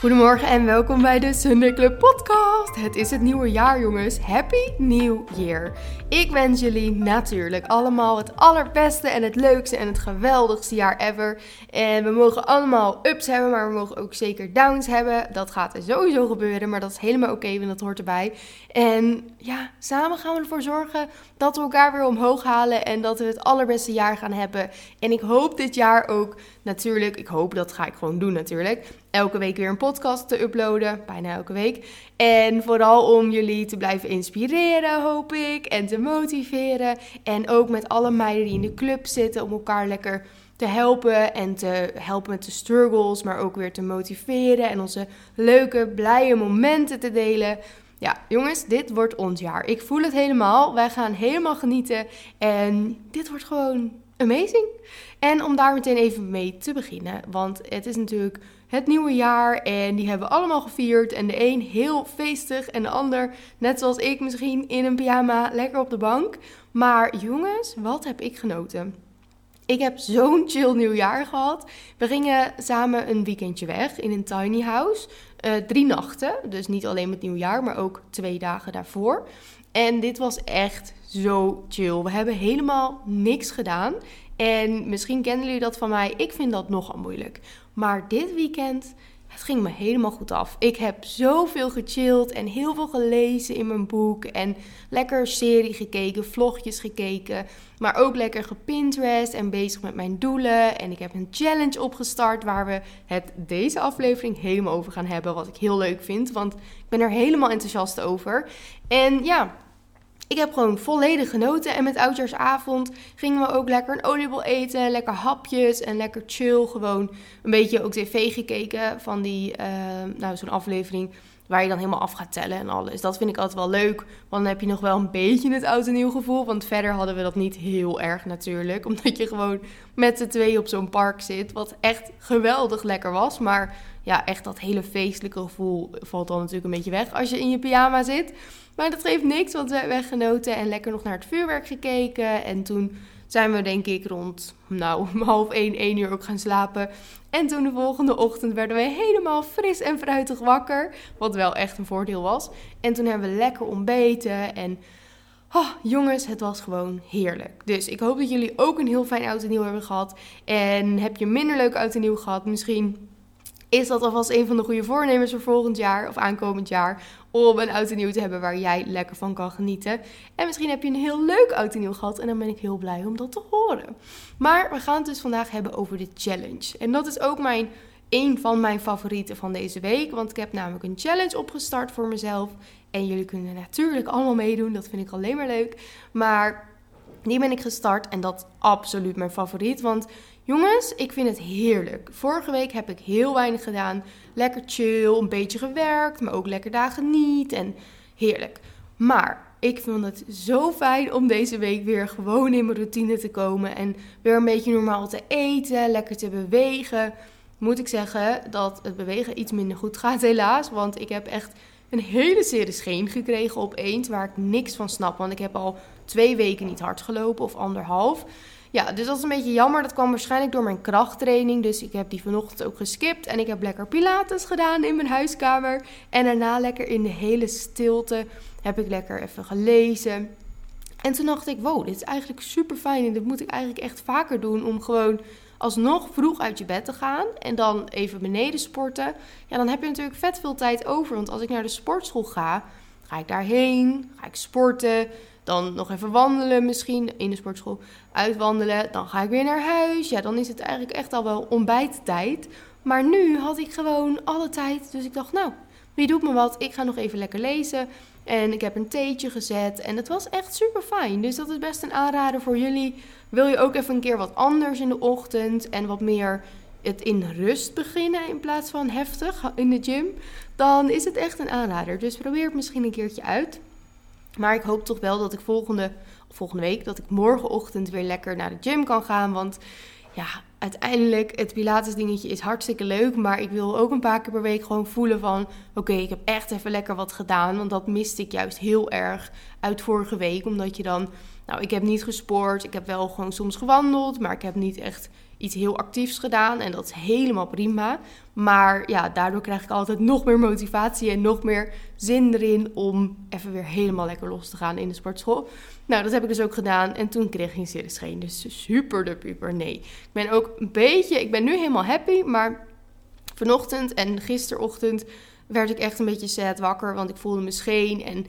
Goedemorgen en welkom bij de Sunday Club podcast. Het is het nieuwe jaar jongens. Happy New Year. Ik wens jullie natuurlijk allemaal het allerbeste en het leukste en het geweldigste jaar ever. En we mogen allemaal ups hebben, maar we mogen ook zeker downs hebben. Dat gaat sowieso gebeuren, maar dat is helemaal oké, want dat hoort erbij. En ja, samen gaan we ervoor zorgen dat we elkaar weer omhoog halen en dat we het allerbeste jaar gaan hebben. En ik hoop dit jaar ook natuurlijk, ik hoop dat ga ik gewoon doen natuurlijk, elke week weer een podcast te uploaden, bijna elke week. En vooral om jullie te blijven inspireren, hoop ik, en te motiveren. En ook met alle meiden die in de club zitten, om elkaar lekker te helpen en te helpen met de struggles, maar ook weer te motiveren en onze leuke, blije momenten te delen. Ja, jongens, dit wordt ons jaar. Ik voel het helemaal. Wij gaan helemaal genieten. En dit wordt gewoon amazing. En om daar meteen even mee te beginnen. Want het is natuurlijk het nieuwe jaar en die hebben we allemaal gevierd. En de een heel feestig en de ander, net zoals ik misschien, in een pyjama lekker op de bank. Maar jongens, wat heb ik genoten? Ik heb zo'n chill nieuwjaar gehad. We gingen samen een weekendje weg in een tiny house. Uh, drie nachten, dus niet alleen met nieuwjaar, maar ook twee dagen daarvoor. En dit was echt zo chill. We hebben helemaal niks gedaan. En misschien kennen jullie dat van mij. Ik vind dat nogal moeilijk. Maar dit weekend, het ging me helemaal goed af. Ik heb zoveel gechilled en heel veel gelezen in mijn boek. En lekker serie gekeken, vlogjes gekeken. Maar ook lekker gepinterest en bezig met mijn doelen. En ik heb een challenge opgestart waar we het deze aflevering helemaal over gaan hebben. Wat ik heel leuk vind, want ik ben er helemaal enthousiast over. En ja, ik heb gewoon volledig genoten. En met oudjaarsavond gingen we ook lekker een oliebol eten. Lekker hapjes en lekker chill. Gewoon een beetje ook tv gekeken van die, uh, nou zo'n aflevering waar je dan helemaal af gaat tellen en alles. Dat vind ik altijd wel leuk, want dan heb je nog wel een beetje het oud en nieuw gevoel. Want verder hadden we dat niet heel erg natuurlijk, omdat je gewoon met z'n twee op zo'n park zit, wat echt geweldig lekker was. Maar ja, echt dat hele feestelijke gevoel valt dan natuurlijk een beetje weg als je in je pyjama zit. Maar dat geeft niks, want we hebben genoten en lekker nog naar het vuurwerk gekeken. En toen zijn we denk ik rond nou, half één, één uur ook gaan slapen. En toen de volgende ochtend werden we helemaal fris en fruitig wakker. Wat wel echt een voordeel was. En toen hebben we lekker ontbeten en... Oh, jongens, het was gewoon heerlijk. Dus ik hoop dat jullie ook een heel fijn oud en nieuw hebben gehad. En heb je minder leuk oud en nieuw gehad? Misschien is dat alvast een van de goede voornemens voor volgend jaar of aankomend jaar. Om een oud nieuw te hebben waar jij lekker van kan genieten. En misschien heb je een heel leuk oud nieuw gehad. En dan ben ik heel blij om dat te horen. Maar we gaan het dus vandaag hebben over de challenge. En dat is ook mijn, een van mijn favorieten van deze week. Want ik heb namelijk een challenge opgestart voor mezelf. En jullie kunnen natuurlijk allemaal meedoen. Dat vind ik alleen maar leuk. Maar die ben ik gestart en dat is absoluut mijn favoriet. Want Jongens, ik vind het heerlijk. Vorige week heb ik heel weinig gedaan. Lekker chill, een beetje gewerkt, maar ook lekker dagen niet. En heerlijk. Maar ik vond het zo fijn om deze week weer gewoon in mijn routine te komen. En weer een beetje normaal te eten, lekker te bewegen. Moet ik zeggen dat het bewegen iets minder goed gaat, helaas. Want ik heb echt een hele serie scheen gekregen opeens. Waar ik niks van snap. Want ik heb al twee weken niet hard gelopen of anderhalf. Ja, dus dat is een beetje jammer. Dat kwam waarschijnlijk door mijn krachttraining. Dus ik heb die vanochtend ook geskipt. En ik heb lekker pilates gedaan in mijn huiskamer. En daarna lekker in de hele stilte heb ik lekker even gelezen. En toen dacht ik, wow, dit is eigenlijk super fijn. En dit moet ik eigenlijk echt vaker doen om gewoon alsnog vroeg uit je bed te gaan en dan even beneden sporten. Ja, dan heb je natuurlijk vet veel tijd over. Want als ik naar de sportschool ga, ga ik daarheen, ga ik sporten, dan nog even wandelen misschien in de sportschool, uitwandelen. Dan ga ik weer naar huis. Ja, dan is het eigenlijk echt al wel ontbijttijd. Maar nu had ik gewoon alle tijd. Dus ik dacht, nou, wie doet me wat? Ik ga nog even lekker lezen. En ik heb een theetje gezet. En het was echt super fijn. Dus dat is best een aanrader voor jullie. Wil je ook even een keer wat anders in de ochtend en wat meer het in rust beginnen in plaats van heftig in de gym, dan is het echt een aanrader. Dus probeer het misschien een keertje uit. Maar ik hoop toch wel dat ik volgende, volgende week, dat ik morgenochtend weer lekker naar de gym kan gaan. Want ja, uiteindelijk, het Pilates dingetje is hartstikke leuk. Maar ik wil ook een paar keer per week gewoon voelen van... Oké, ik heb echt even lekker wat gedaan. Want dat miste ik juist heel erg uit vorige week. Omdat je dan... Nou, ik heb niet gesport. Ik heb wel gewoon soms gewandeld. Maar ik heb niet echt iets heel actiefs gedaan en dat is helemaal prima. Maar ja, daardoor krijg ik altijd nog meer motivatie en nog meer zin erin om even weer helemaal lekker los te gaan in de sportschool. Nou, dat heb ik dus ook gedaan en toen kreeg ik geen serieus geen. Dus super de nee. Ik ben ook een beetje, ik ben nu helemaal happy, maar vanochtend en gisterochtend werd ik echt een beetje sad wakker, want ik voelde me scheen en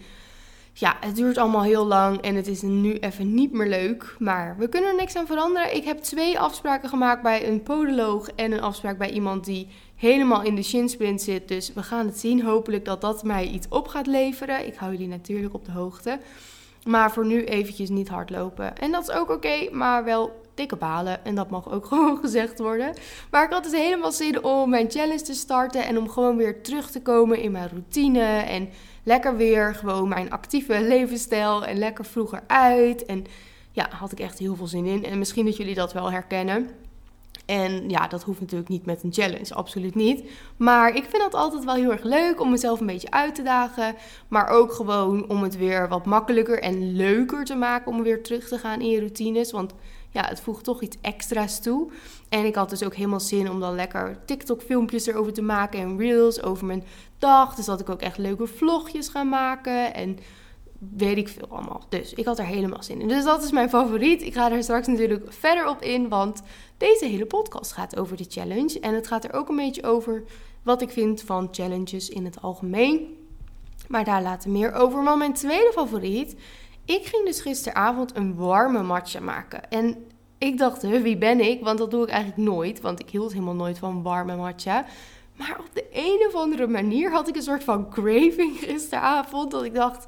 ja, het duurt allemaal heel lang en het is nu even niet meer leuk. Maar we kunnen er niks aan veranderen. Ik heb twee afspraken gemaakt bij een podoloog en een afspraak bij iemand die helemaal in de shinsprint zit. Dus we gaan het zien. Hopelijk dat dat mij iets op gaat leveren. Ik hou jullie natuurlijk op de hoogte. Maar voor nu eventjes niet hardlopen. En dat is ook oké, maar wel dikke balen. En dat mag ook gewoon gezegd worden. Maar ik had dus helemaal zin om mijn challenge te starten. En om gewoon weer terug te komen in mijn routine. En lekker weer gewoon mijn actieve levensstijl. En lekker vroeger uit. En ja, had ik echt heel veel zin in. En misschien dat jullie dat wel herkennen. En ja, dat hoeft natuurlijk niet met een challenge, absoluut niet. Maar ik vind dat altijd wel heel erg leuk om mezelf een beetje uit te dagen. Maar ook gewoon om het weer wat makkelijker en leuker te maken om weer terug te gaan in je routines. Want ja, het voegt toch iets extra's toe. En ik had dus ook helemaal zin om dan lekker TikTok-filmpjes erover te maken en reels over mijn dag. Dus dat ik ook echt leuke vlogjes ga maken en weet ik veel allemaal. Dus ik had er helemaal zin in. Dus dat is mijn favoriet. Ik ga er straks natuurlijk verder op in, want deze hele podcast gaat over de challenge. En het gaat er ook een beetje over wat ik vind van challenges in het algemeen. Maar daar later meer over. Maar mijn tweede favoriet ik ging dus gisteravond een warme matcha maken. En ik dacht, wie ben ik? Want dat doe ik eigenlijk nooit. Want ik hield helemaal nooit van warme matcha. Maar op de een of andere manier had ik een soort van craving gisteravond. Dat ik dacht,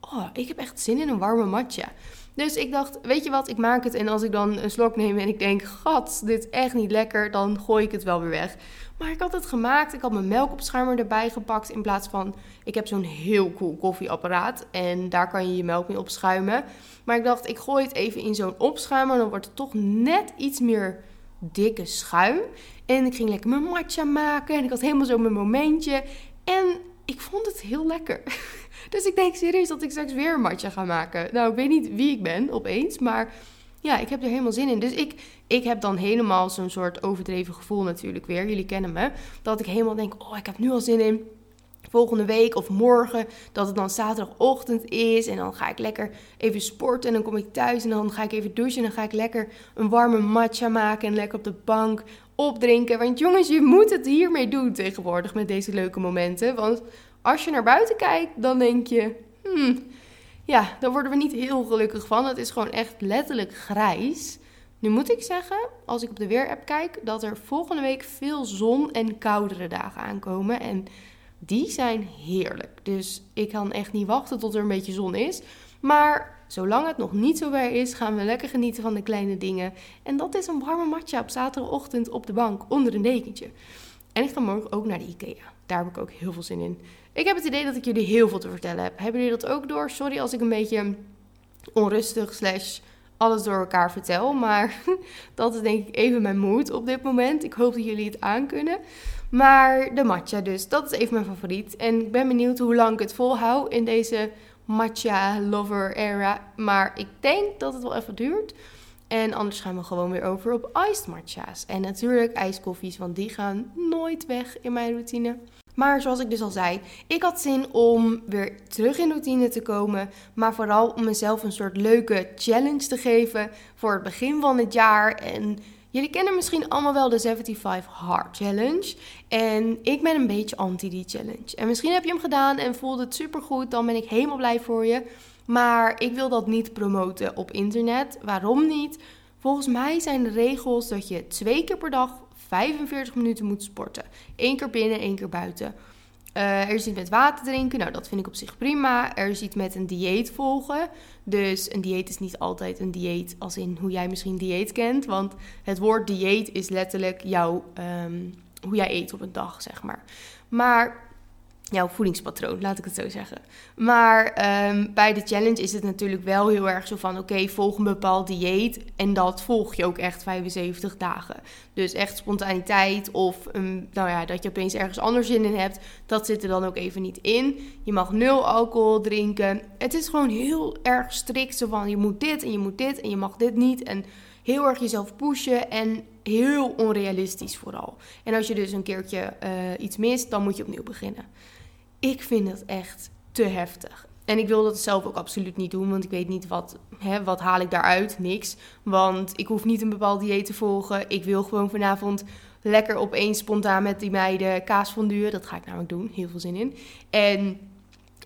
oh, ik heb echt zin in een warme matcha. Dus ik dacht, weet je wat, ik maak het. En als ik dan een slok neem en ik denk, gat, dit is echt niet lekker, dan gooi ik het wel weer weg. Maar ik had het gemaakt. Ik had mijn melkopschuimer erbij gepakt. In plaats van, ik heb zo'n heel cool koffieapparaat. En daar kan je je melk mee opschuimen. Maar ik dacht, ik gooi het even in zo'n opschuimer. Dan wordt het toch net iets meer dikke schuim. En ik ging lekker mijn matcha maken. En ik had helemaal zo mijn momentje. En ik vond het heel lekker. Dus ik denk serieus dat ik straks weer een matcha ga maken. Nou, ik weet niet wie ik ben opeens. Maar ja, ik heb er helemaal zin in. Dus ik, ik heb dan helemaal zo'n soort overdreven gevoel natuurlijk weer. Jullie kennen me. Dat ik helemaal denk, oh, ik heb nu al zin in volgende week of morgen, dat het dan zaterdagochtend is. En dan ga ik lekker even sporten en dan kom ik thuis en dan ga ik even douchen. En dan ga ik lekker een warme matcha maken en lekker op de bank opdrinken. Want jongens, je moet het hiermee doen tegenwoordig met deze leuke momenten. Want als je naar buiten kijkt, dan denk je, hmm, ja, daar worden we niet heel gelukkig van. Het is gewoon echt letterlijk grijs. Nu moet ik zeggen, als ik op de weerapp kijk, dat er volgende week veel zon en koudere dagen aankomen. En die zijn heerlijk. Dus ik kan echt niet wachten tot er een beetje zon is. Maar zolang het nog niet zo ver is, gaan we lekker genieten van de kleine dingen. En dat is een warme matcha op zaterdagochtend op de bank onder een dekentje. En ik ga morgen ook naar de IKEA. Daar heb ik ook heel veel zin in. Ik heb het idee dat ik jullie heel veel te vertellen heb. Hebben jullie dat ook door? Sorry als ik een beetje onrustig slash alles door elkaar vertel. Maar dat is denk ik even mijn moed op dit moment. Ik hoop dat jullie het aankunnen. Maar de matcha dus, dat is even mijn favoriet. En ik ben benieuwd hoe lang ik het volhoud in deze matcha lover era. Maar ik denk dat het wel even duurt. En anders gaan we gewoon weer over op iced matcha's. En natuurlijk ijskoffies, want die gaan nooit weg in mijn routine. Maar zoals ik dus al zei, ik had zin om weer terug in routine te komen. Maar vooral om mezelf een soort leuke challenge te geven voor het begin van het jaar. En jullie kennen misschien allemaal wel de 75 Hard Challenge. En ik ben een beetje anti die challenge. En misschien heb je hem gedaan en voelde het supergoed. Dan ben ik helemaal blij voor je. Maar ik wil dat niet promoten op internet. Waarom niet? Volgens mij zijn de regels dat je twee keer per dag 45 minuten moet sporten. Eén keer binnen, één keer buiten. Uh, er iets met water drinken, nou dat vind ik op zich prima. Er is iets met een dieet volgen. Dus een dieet is niet altijd een dieet als in hoe jij misschien dieet kent. Want het woord dieet is letterlijk jouw, ehm, hoe jij eet op een dag, zeg maar. Maar jouw voedingspatroon, laat ik het zo zeggen. Maar ehm, bij de challenge is het natuurlijk wel heel erg zo van: oké, volg een bepaald dieet en dat volg je ook echt 75 dagen. Dus echt spontaniteit of um, nou ja, dat je opeens ergens anders zin in hebt, dat zit er dan ook even niet in. Je mag nul alcohol drinken. Het is gewoon heel erg strikt zo van: je moet dit en je moet dit en je mag dit niet. En heel erg jezelf pushen en heel onrealistisch vooral. En als je dus een keertje eh, iets mist, dan moet je opnieuw beginnen. Ik vind dat echt te heftig. En ik wil dat zelf ook absoluut niet doen, want ik weet niet wat, hè, wat haal ik daaruit. Niks. Want ik hoef niet een bepaald dieet te volgen. Ik wil gewoon vanavond lekker opeens spontaan met die meiden kaas fonduren. Dat ga ik namelijk doen. Heel veel zin in. En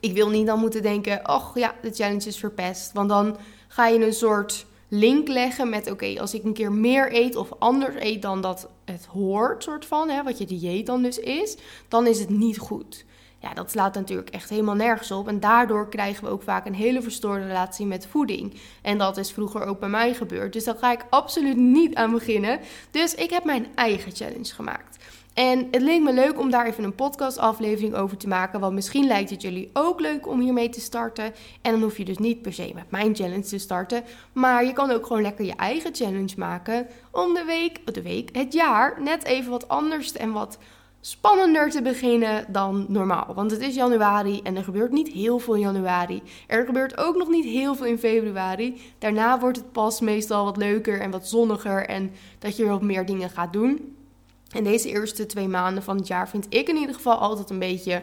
ik wil niet dan moeten denken, oh ja, de challenge is verpest. Want dan ga je een soort link leggen met, oké, als ik een keer meer eet of anders eet dan dat het hoort, soort van, hè, wat je dieet dan dus is, dan is het niet goed. Ja, dat slaat natuurlijk echt helemaal nergens op. En daardoor krijgen we ook vaak een hele verstoorde relatie met voeding. En dat is vroeger ook bij mij gebeurd. Dus daar ga ik absoluut niet aan beginnen. Dus ik heb mijn eigen challenge gemaakt. En het leek me leuk om daar even een podcastaflevering over te maken. Want misschien lijkt het jullie ook leuk om hiermee te starten. En dan hoef je dus niet per se met mijn challenge te starten. Maar je kan ook gewoon lekker je eigen challenge maken. Om de week, de week, het jaar net even wat anders en wat spannender te beginnen dan normaal. Want het is januari en er gebeurt niet heel veel in januari. Er gebeurt ook nog niet heel veel in februari. Daarna wordt het pas meestal wat leuker en wat zonniger en dat je wat meer dingen gaat doen. En deze eerste twee maanden van het jaar vind ik in ieder geval altijd een beetje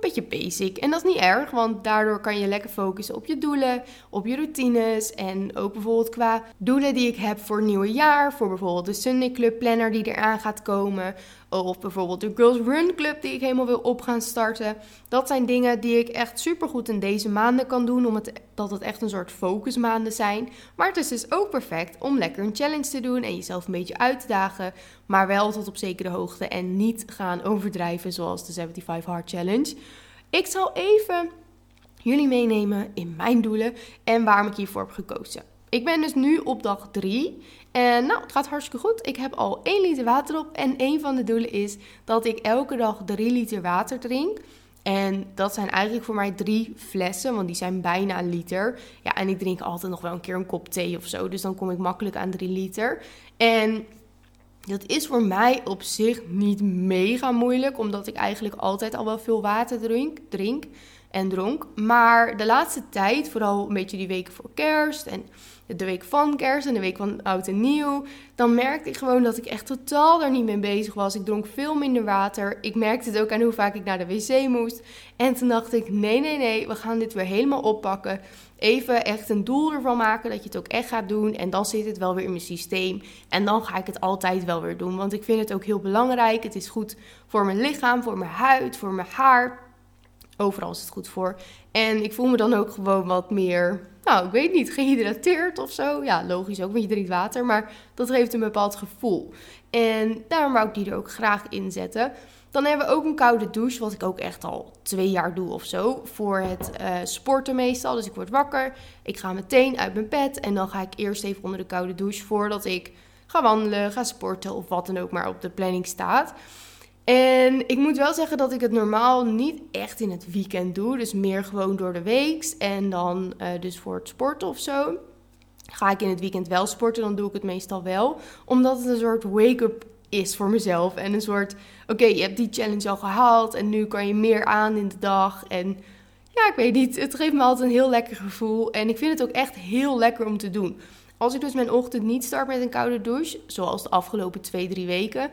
een beetje basic. En dat is niet erg, want daardoor kan je lekker focussen op je doelen, op je routines. En ook bijvoorbeeld qua doelen die ik heb voor het nieuwe jaar. Voor bijvoorbeeld de Sunday Club Planner die eraan gaat komen. Of bijvoorbeeld de Girls Run Club die ik helemaal wil op gaan starten. Dat zijn dingen die ik echt super goed in deze maanden kan doen. Omdat dat het echt een soort focusmaanden zijn. Maar het is dus ook perfect om lekker een challenge te doen en jezelf een beetje uit te dagen. Maar wel tot op zekere hoogte en niet gaan overdrijven zoals de 75 Hard Challenge. Ik zal even jullie meenemen in mijn doelen en waarom ik hiervoor heb gekozen. Ik ben dus nu op dag 3 en nou, het gaat hartstikke goed. Ik heb al 1 liter water op en een van de doelen is dat ik elke dag 3 liter water drink. En dat zijn eigenlijk voor mij drie flessen, want die zijn bijna een liter. Ja, en ik drink altijd nog wel een keer een kop thee of zo. Dus dan kom ik makkelijk aan 3 liter. En dat is voor mij op zich niet mega moeilijk, omdat ik eigenlijk altijd al wel veel water drink. drink en dronk. Maar de laatste tijd, vooral een beetje die weken voor kerst en de week van kerst en de week van oud en nieuw, dan merkte ik gewoon dat ik echt totaal daar niet mee bezig was. Ik dronk veel minder water. Ik merkte het ook aan hoe vaak ik naar de wc moest. En toen dacht ik: nee, nee, nee, we gaan dit weer helemaal oppakken. Even echt een doel ervan maken dat je het ook echt gaat doen. En dan zit het wel weer in mijn systeem. En dan ga ik het altijd wel weer doen. Want ik vind het ook heel belangrijk. Het is goed voor mijn lichaam, voor mijn huid, voor mijn haar. Overal is het goed voor. En ik voel me dan ook gewoon wat meer, nou, ik weet niet, gehydrateerd of zo. Ja, logisch ook, want je drinkt water, maar dat geeft een bepaald gevoel. En daarom wou ik die er ook graag in zetten. Dan hebben we ook een koude douche, wat ik ook echt al twee jaar doe of zo. Voor het uh, sporten meestal. Dus ik word wakker, ik ga meteen uit mijn bed en dan ga ik eerst even onder de koude douche voordat ik ga wandelen, ga sporten of wat dan ook maar op de planning staat. En ik moet wel zeggen dat ik het normaal niet echt in het weekend doe. Dus meer gewoon door de week. En dan uh, dus voor het sporten of zo. Ga ik in het weekend wel sporten, dan doe ik het meestal wel. Omdat het een soort wake-up is voor mezelf. En een soort, oké, je hebt die challenge al gehaald. En nu kan je meer aan in de dag. En ja, ik weet niet. Het geeft me altijd een heel lekker gevoel. En ik vind het ook echt heel lekker om te doen. Als ik dus mijn ochtend niet start met een koude douche, zoals de afgelopen twee, drie weken,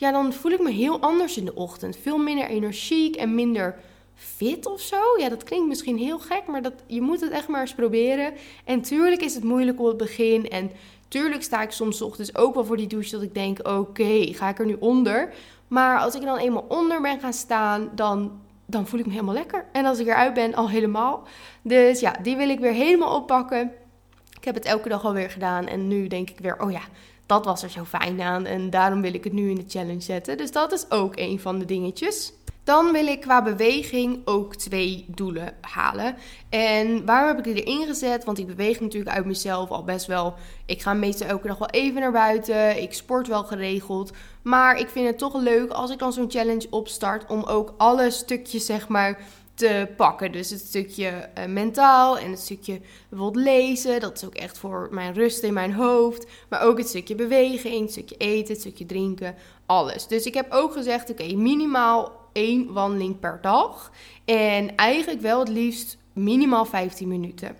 ja, dan voel ik me heel anders in de ochtend. Veel minder energiek en minder fit of zo. Ja, dat klinkt misschien heel gek, maar dat, je moet het echt maar eens proberen. En tuurlijk is het moeilijk op het begin. En tuurlijk sta ik soms ochtends ook wel voor die douche dat ik denk, oké, ga ik er nu onder? Maar als ik dan eenmaal onder ben gaan staan, dan, dan voel ik me helemaal lekker. En als ik eruit ben, al helemaal. Dus ja, die wil ik weer helemaal oppakken. Ik heb het elke dag alweer gedaan en nu denk ik weer, oh ja, dat was er zo fijn aan en daarom wil ik het nu in de challenge zetten. Dus dat is ook een van de dingetjes. Dan wil ik qua beweging ook twee doelen halen. En waarom heb ik die erin gezet? Want ik beweeg natuurlijk uit mezelf al best wel. Ik ga meestal elke dag wel even naar buiten. Ik sport wel geregeld. Maar ik vind het toch leuk als ik dan zo'n challenge opstart. Om ook alle stukjes, zeg maar, pakken. Dus het stukje uh, mentaal en het stukje bijvoorbeeld lezen. Dat is ook echt voor mijn rust in mijn hoofd. Maar ook het stukje beweging, het stukje eten, het stukje drinken. Alles. Dus ik heb ook gezegd: oké, minimaal één wandeling per dag. En eigenlijk wel het liefst minimaal 15 minuten.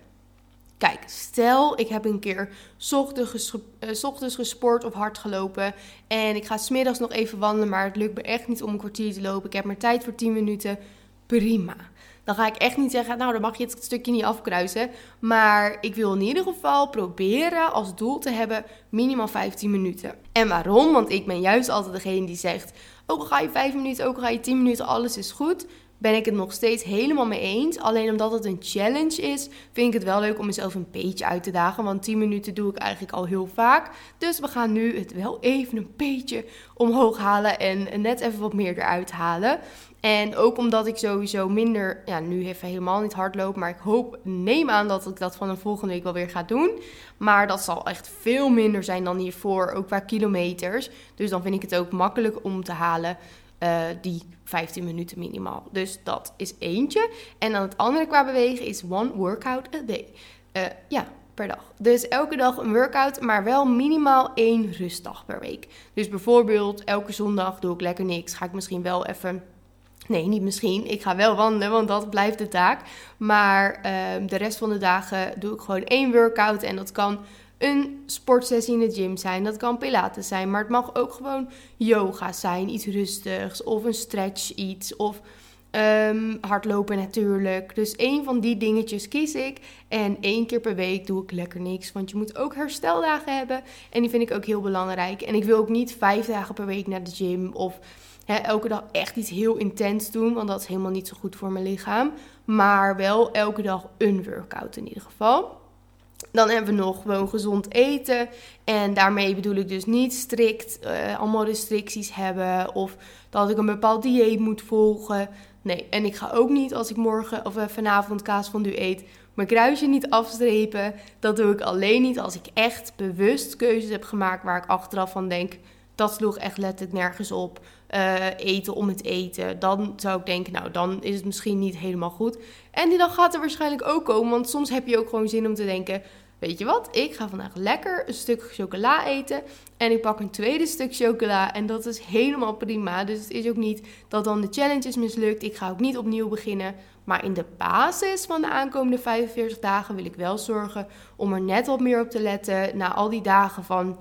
Kijk, stel ik heb een keer ochtends, uh, ochtends gesport of hard gelopen. En ik ga smiddags nog even wandelen, maar het lukt me echt niet om een kwartier te lopen. Ik heb maar tijd voor 10 minuten. Prima. Dan ga ik echt niet zeggen, nou dan mag je het stukje niet afkruisen. Maar ik wil in ieder geval proberen als doel te hebben minimaal 15 minuten. En waarom? Want ik ben juist altijd degene die zegt, ook al ga je 5 minuten, ook al ga je 10 minuten, alles is goed ben ik het nog steeds helemaal mee eens. Alleen omdat het een challenge is, vind ik het wel leuk om mezelf een beetje uit te dagen. Want 10 minuten doe ik eigenlijk al heel vaak. Dus we gaan nu het wel even een beetje omhoog halen en net even wat meer eruit halen. En ook omdat ik sowieso minder, ja, nu even helemaal niet hard loop, maar ik hoop, neem aan dat ik dat van de volgende week wel weer ga doen. Maar dat zal echt veel minder zijn dan hiervoor, ook qua kilometers. Dus dan vind ik het ook makkelijk om te halen. Uh, die 15 minuten minimaal. Dus dat is eentje. En dan het andere qua bewegen is one workout a day. Uh, ja, per dag. Dus elke dag een workout, maar wel minimaal één rustdag per week. Dus bijvoorbeeld elke zondag doe ik lekker niks. Ga ik misschien wel even Nee, niet misschien. Ik ga wel wandelen, want dat blijft de taak. Maar uh, de rest van de dagen doe ik gewoon één workout. En dat kan een sportsessie in de gym zijn. Dat kan pilates zijn. Maar het mag ook gewoon yoga zijn. Iets rustigs. Of een stretch iets. Of um, hardlopen natuurlijk. Dus één van die dingetjes kies ik. En één keer per week doe ik lekker niks. Want je moet ook hersteldagen hebben. En die vind ik ook heel belangrijk. En ik wil ook niet vijf dagen per week naar de gym. Of elke dag echt iets heel intens doen. Want dat is helemaal niet zo goed voor mijn lichaam. Maar wel elke dag een workout in ieder geval. Dan hebben we nog gewoon gezond eten. En daarmee bedoel ik dus niet strikt uh, allemaal restricties hebben. Of dat ik een bepaald dieet moet volgen. Nee, en ik ga ook niet als ik morgen of uh, vanavond kaas van u eet. Mijn kruisje niet afstrepen. Dat doe ik alleen niet als ik echt bewust keuzes heb gemaakt waar ik achteraf van denk dat sloeg echt letterlijk nergens op. Uh, eten om het eten. Dan zou ik denken, nou, dan is het misschien niet helemaal goed. En die dag gaat er waarschijnlijk ook komen. Want soms heb je ook gewoon zin om te denken. Weet je wat? Ik ga vandaag lekker een stuk chocola eten. En ik pak een tweede stuk chocola. En dat is helemaal prima. Dus het is ook niet dat dan de challenge is mislukt. Ik ga ook niet opnieuw beginnen. Maar in de basis van de aankomende 45 dagen wil ik wel zorgen om er net wat meer op te letten. Na al die dagen van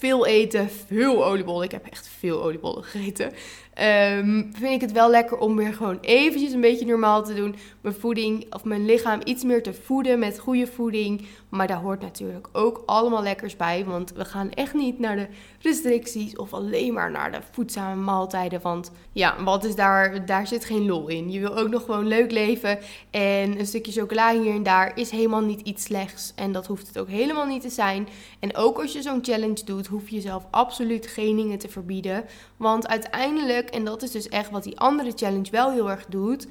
veel eten, veel oliebollen. Ik heb echt veel oliebollen gegeten. Um, vind ik het wel lekker om weer gewoon eventjes een beetje normaal te doen. Mijn voeding of mijn lichaam iets meer te voeden met goede voeding. Maar daar hoort natuurlijk ook allemaal lekkers bij. Want we gaan echt niet naar de restricties of alleen maar naar de voedzame maaltijden. Want ja, wat is daar? Daar zit geen lol in. Je wil ook nog gewoon leuk leven. En een stukje chocola hier en daar is helemaal niet iets slechts. En dat hoeft het ook helemaal niet te zijn. En ook als je zo'n challenge doet, hoef je jezelf absoluut geen dingen te verbieden. Want uiteindelijk en dat is dus echt wat die andere challenge wel heel erg doet.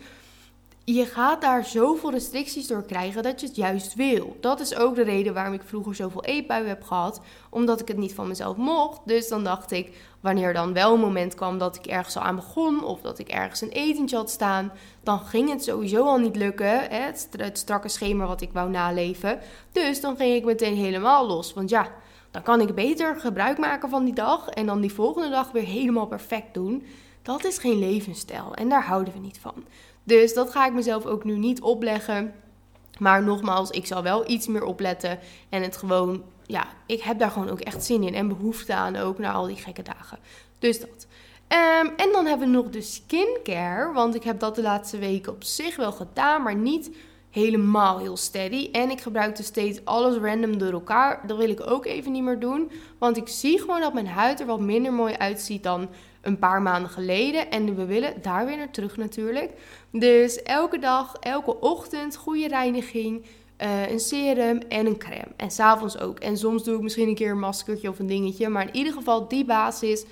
Je gaat daar zoveel restricties door krijgen dat je het juist wil. Dat is ook de reden waarom ik vroeger zoveel eetbuien heb gehad. Omdat ik het niet van mezelf mocht. Dus dan dacht ik, wanneer dan wel een moment kwam dat ik ergens al aan begon. Of dat ik ergens een etentje had staan. Dan ging het sowieso al niet lukken. Het strakke schema wat ik wou naleven. Dus dan ging ik meteen helemaal los. Want ja, dan kan ik beter gebruik maken van die dag. En dan die volgende dag weer helemaal perfect doen. Dat is geen levensstijl en daar houden we niet van. Dus dat ga ik mezelf ook nu niet opleggen. Maar nogmaals, ik zal wel iets meer opletten en het gewoon, ja, ik heb daar gewoon ook echt zin in en behoefte aan ook na al die gekke dagen. Dus dat. Ehm, en dan hebben we nog de skincare, want ik heb dat de laatste weken op zich wel gedaan, maar niet helemaal heel steady. En ik gebruik dus steeds alles random door elkaar. Dat wil ik ook even niet meer doen. Want ik zie gewoon dat mijn huid er wat minder mooi uitziet dan een paar maanden geleden. En we willen daar weer naar terug natuurlijk. Dus elke dag, elke ochtend, goede reiniging. Uh, een serum en een crème. En s'avonds ook. En soms doe ik misschien een keer een maskertje of een dingetje. Maar in ieder geval die basis.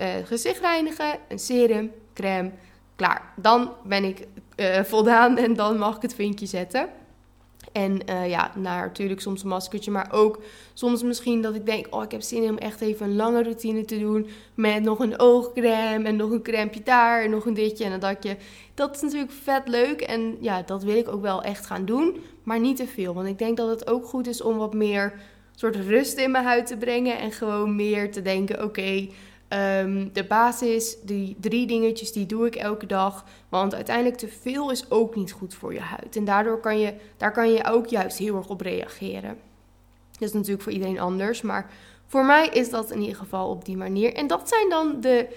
Uh, gezicht reinigen, een serum, crème. Klaar. Dan ben ik uh, voldaan en dan mag ik het vinkje zetten. En uh, ja, nou, natuurlijk soms een maskertje, maar ook soms misschien dat ik denk, oh, ik heb zin om echt even een lange routine te doen met nog een oogcrème en nog een crème daar en nog een ditje en een datje. Dat is natuurlijk vet leuk en ja, dat wil ik ook wel echt gaan doen, maar niet te veel. Want ik denk dat het ook goed is om wat meer soort rust in mijn huid te brengen en gewoon meer te denken, oké, Ehm, de basis, die drie dingetjes, die doe ik elke dag. Want uiteindelijk te veel is ook niet goed voor je huid. En daardoor kan je, daar kan je ook juist heel erg op reageren. Dat is natuurlijk voor iedereen anders. Maar voor mij is dat in ieder geval op die manier. En dat zijn dan de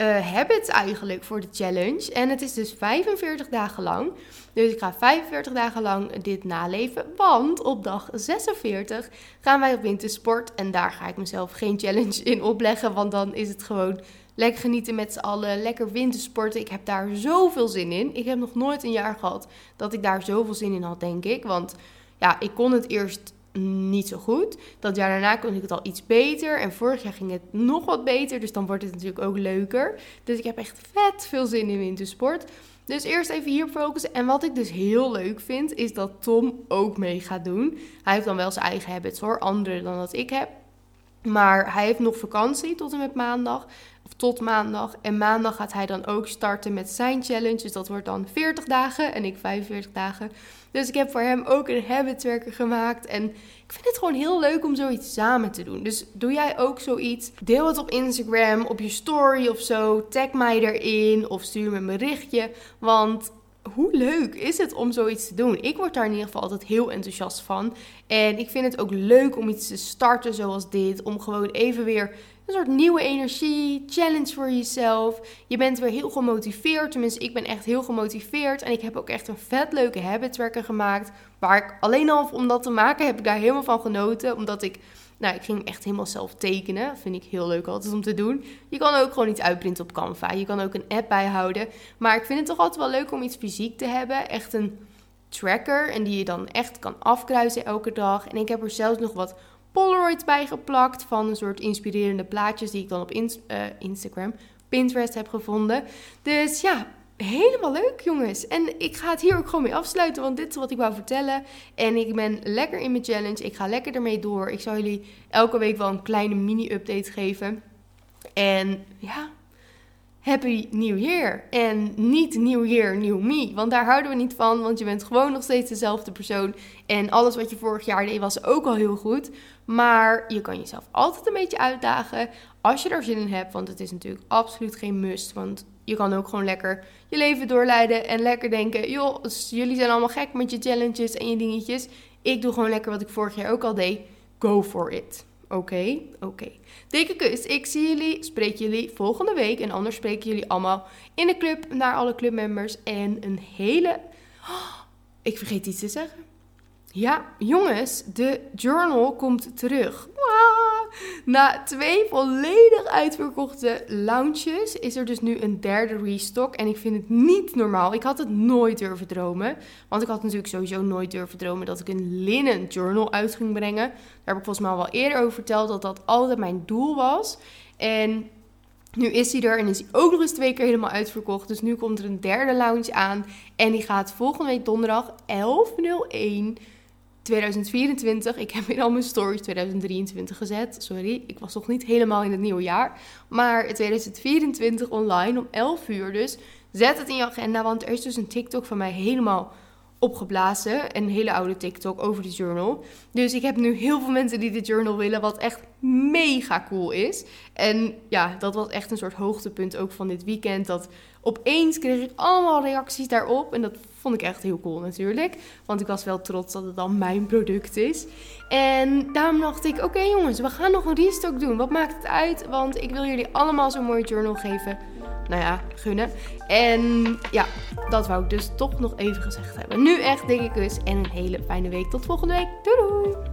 uh, habits eigenlijk voor de challenge. En het is dus 45 dagen lang. Dus ik ga 45 dagen lang dit naleven. Want op dag 46 gaan wij op wintersport. En daar ga ik mezelf geen challenge in opleggen. Want dan is het gewoon lekker genieten met z'n allen. Lekker wintersporten. Ik heb daar zoveel zin in. Ik heb nog nooit een jaar gehad dat ik daar zoveel zin in had, denk ik. Want ja, ik kon het eerst niet zo goed. Dat jaar daarna kon ik het al iets beter. En vorig jaar ging het nog wat beter. Dus dan wordt het natuurlijk ook leuker. Dus ik heb echt vet veel zin in wintersport. Dus eerst even hier focussen. En wat ik dus heel leuk vind, is dat Tom ook mee gaat doen. Hij heeft dan wel zijn eigen habits hoor, andere dan dat ik heb. Maar hij heeft nog vakantie tot en met maandag. Tot maandag. En maandag gaat hij dan ook starten met zijn challenge. Dus dat wordt dan 40 dagen en ik 45 dagen. Dus ik heb voor hem ook een habit gemaakt. En ik vind het gewoon heel leuk om zoiets samen te doen. Dus doe jij ook zoiets? Deel het op Instagram, op je story of zo. Tag mij erin of stuur me een berichtje. Want hoe leuk is het om zoiets te doen? Ik word daar in ieder geval altijd heel enthousiast van. En ik vind het ook leuk om iets te starten zoals dit. Om gewoon even weer een soort nieuwe energie, challenge voor jezelf. Je bent weer heel gemotiveerd. Tenminste, ik ben echt heel gemotiveerd. En ik heb ook echt een vet leuke habit tracker gemaakt. Waar ik alleen al om dat te maken heb ik daar helemaal van genoten. Omdat ik nou, ik ging echt helemaal zelf tekenen. Dat vind ik heel leuk altijd om te doen. Je kan ook gewoon iets uitprinten op Canva. Je kan ook een app bijhouden. Maar ik vind het toch altijd wel leuk om iets fysiek te hebben. Echt een tracker. En die je dan echt kan afkruisen elke dag. En ik heb er zelfs nog wat Polaroids bij geplakt. Van een soort inspirerende plaatjes die ik dan op uh, Instagram, Pinterest heb gevonden. Dus ja, helemaal leuk, jongens. En ik ga het hier ook gewoon mee afsluiten, want dit is wat ik wou vertellen. En ik ben lekker in mijn challenge. Ik ga lekker ermee door. Ik zal jullie elke week wel een kleine mini-update geven. En ja, Happy New Year. En niet New Year, New Me. Want daar houden we niet van. Want je bent gewoon nog steeds dezelfde persoon. En alles wat je vorig jaar deed was ook al heel goed. Maar je kan jezelf altijd een beetje uitdagen. Als je er zin in hebt. Want het is natuurlijk absoluut geen must. Want je kan ook gewoon lekker je leven doorleiden. En lekker denken: joh, jullie zijn allemaal gek met je challenges en je dingetjes. Ik doe gewoon lekker wat ik vorig jaar ook al deed. Go for it. Oké, oké. Dikke kus. Ik zie jullie, spreek jullie volgende week. En anders spreken jullie allemaal in de club naar alle clubmembers. En een hele... Ik vergeet iets te zeggen. Ja, jongens, de journal komt terug. Na twee volledig uitverkochte launches is er dus nu een derde restock. En ik vind het niet normaal. Ik had het nooit durven dromen. Want ik had natuurlijk sowieso nooit durven dromen dat ik een linnen journal uit ging brengen. Daar heb ik volgens mij al wel eerder over verteld dat dat altijd mijn doel was. En nu is hij er en is hij ook nog eens twee keer helemaal uitverkocht. Dus nu komt er een derde launch aan. En die gaat volgende week donderdag 11.01 2024. Ik heb in al mijn stories 2023 gezet. Sorry, ik was nog niet helemaal in het nieuwe jaar. Maar 2024 online om 11 uur. Dus zet het in je agenda. Want er is dus een TikTok van mij helemaal opgeblazen. Een hele oude TikTok over de journal. Dus ik heb nu heel veel mensen die de journal willen. Wat echt mega cool is. En ja, dat was echt een soort hoogtepunt ook van dit weekend. Dat opeens kreeg ik allemaal reacties daarop. En dat vond ik echt heel cool natuurlijk. Want ik was wel trots dat het dan mijn product is. En daarom dacht ik, oké jongens, we gaan nog een restock doen. Wat maakt het uit? Want ik wil jullie allemaal zo'n mooie journal geven. Nou ja, gunnen. En ja, dat wou ik dus toch nog even gezegd hebben. Nu echt dikke kus en een hele fijne week. Tot volgende week. Doei doei!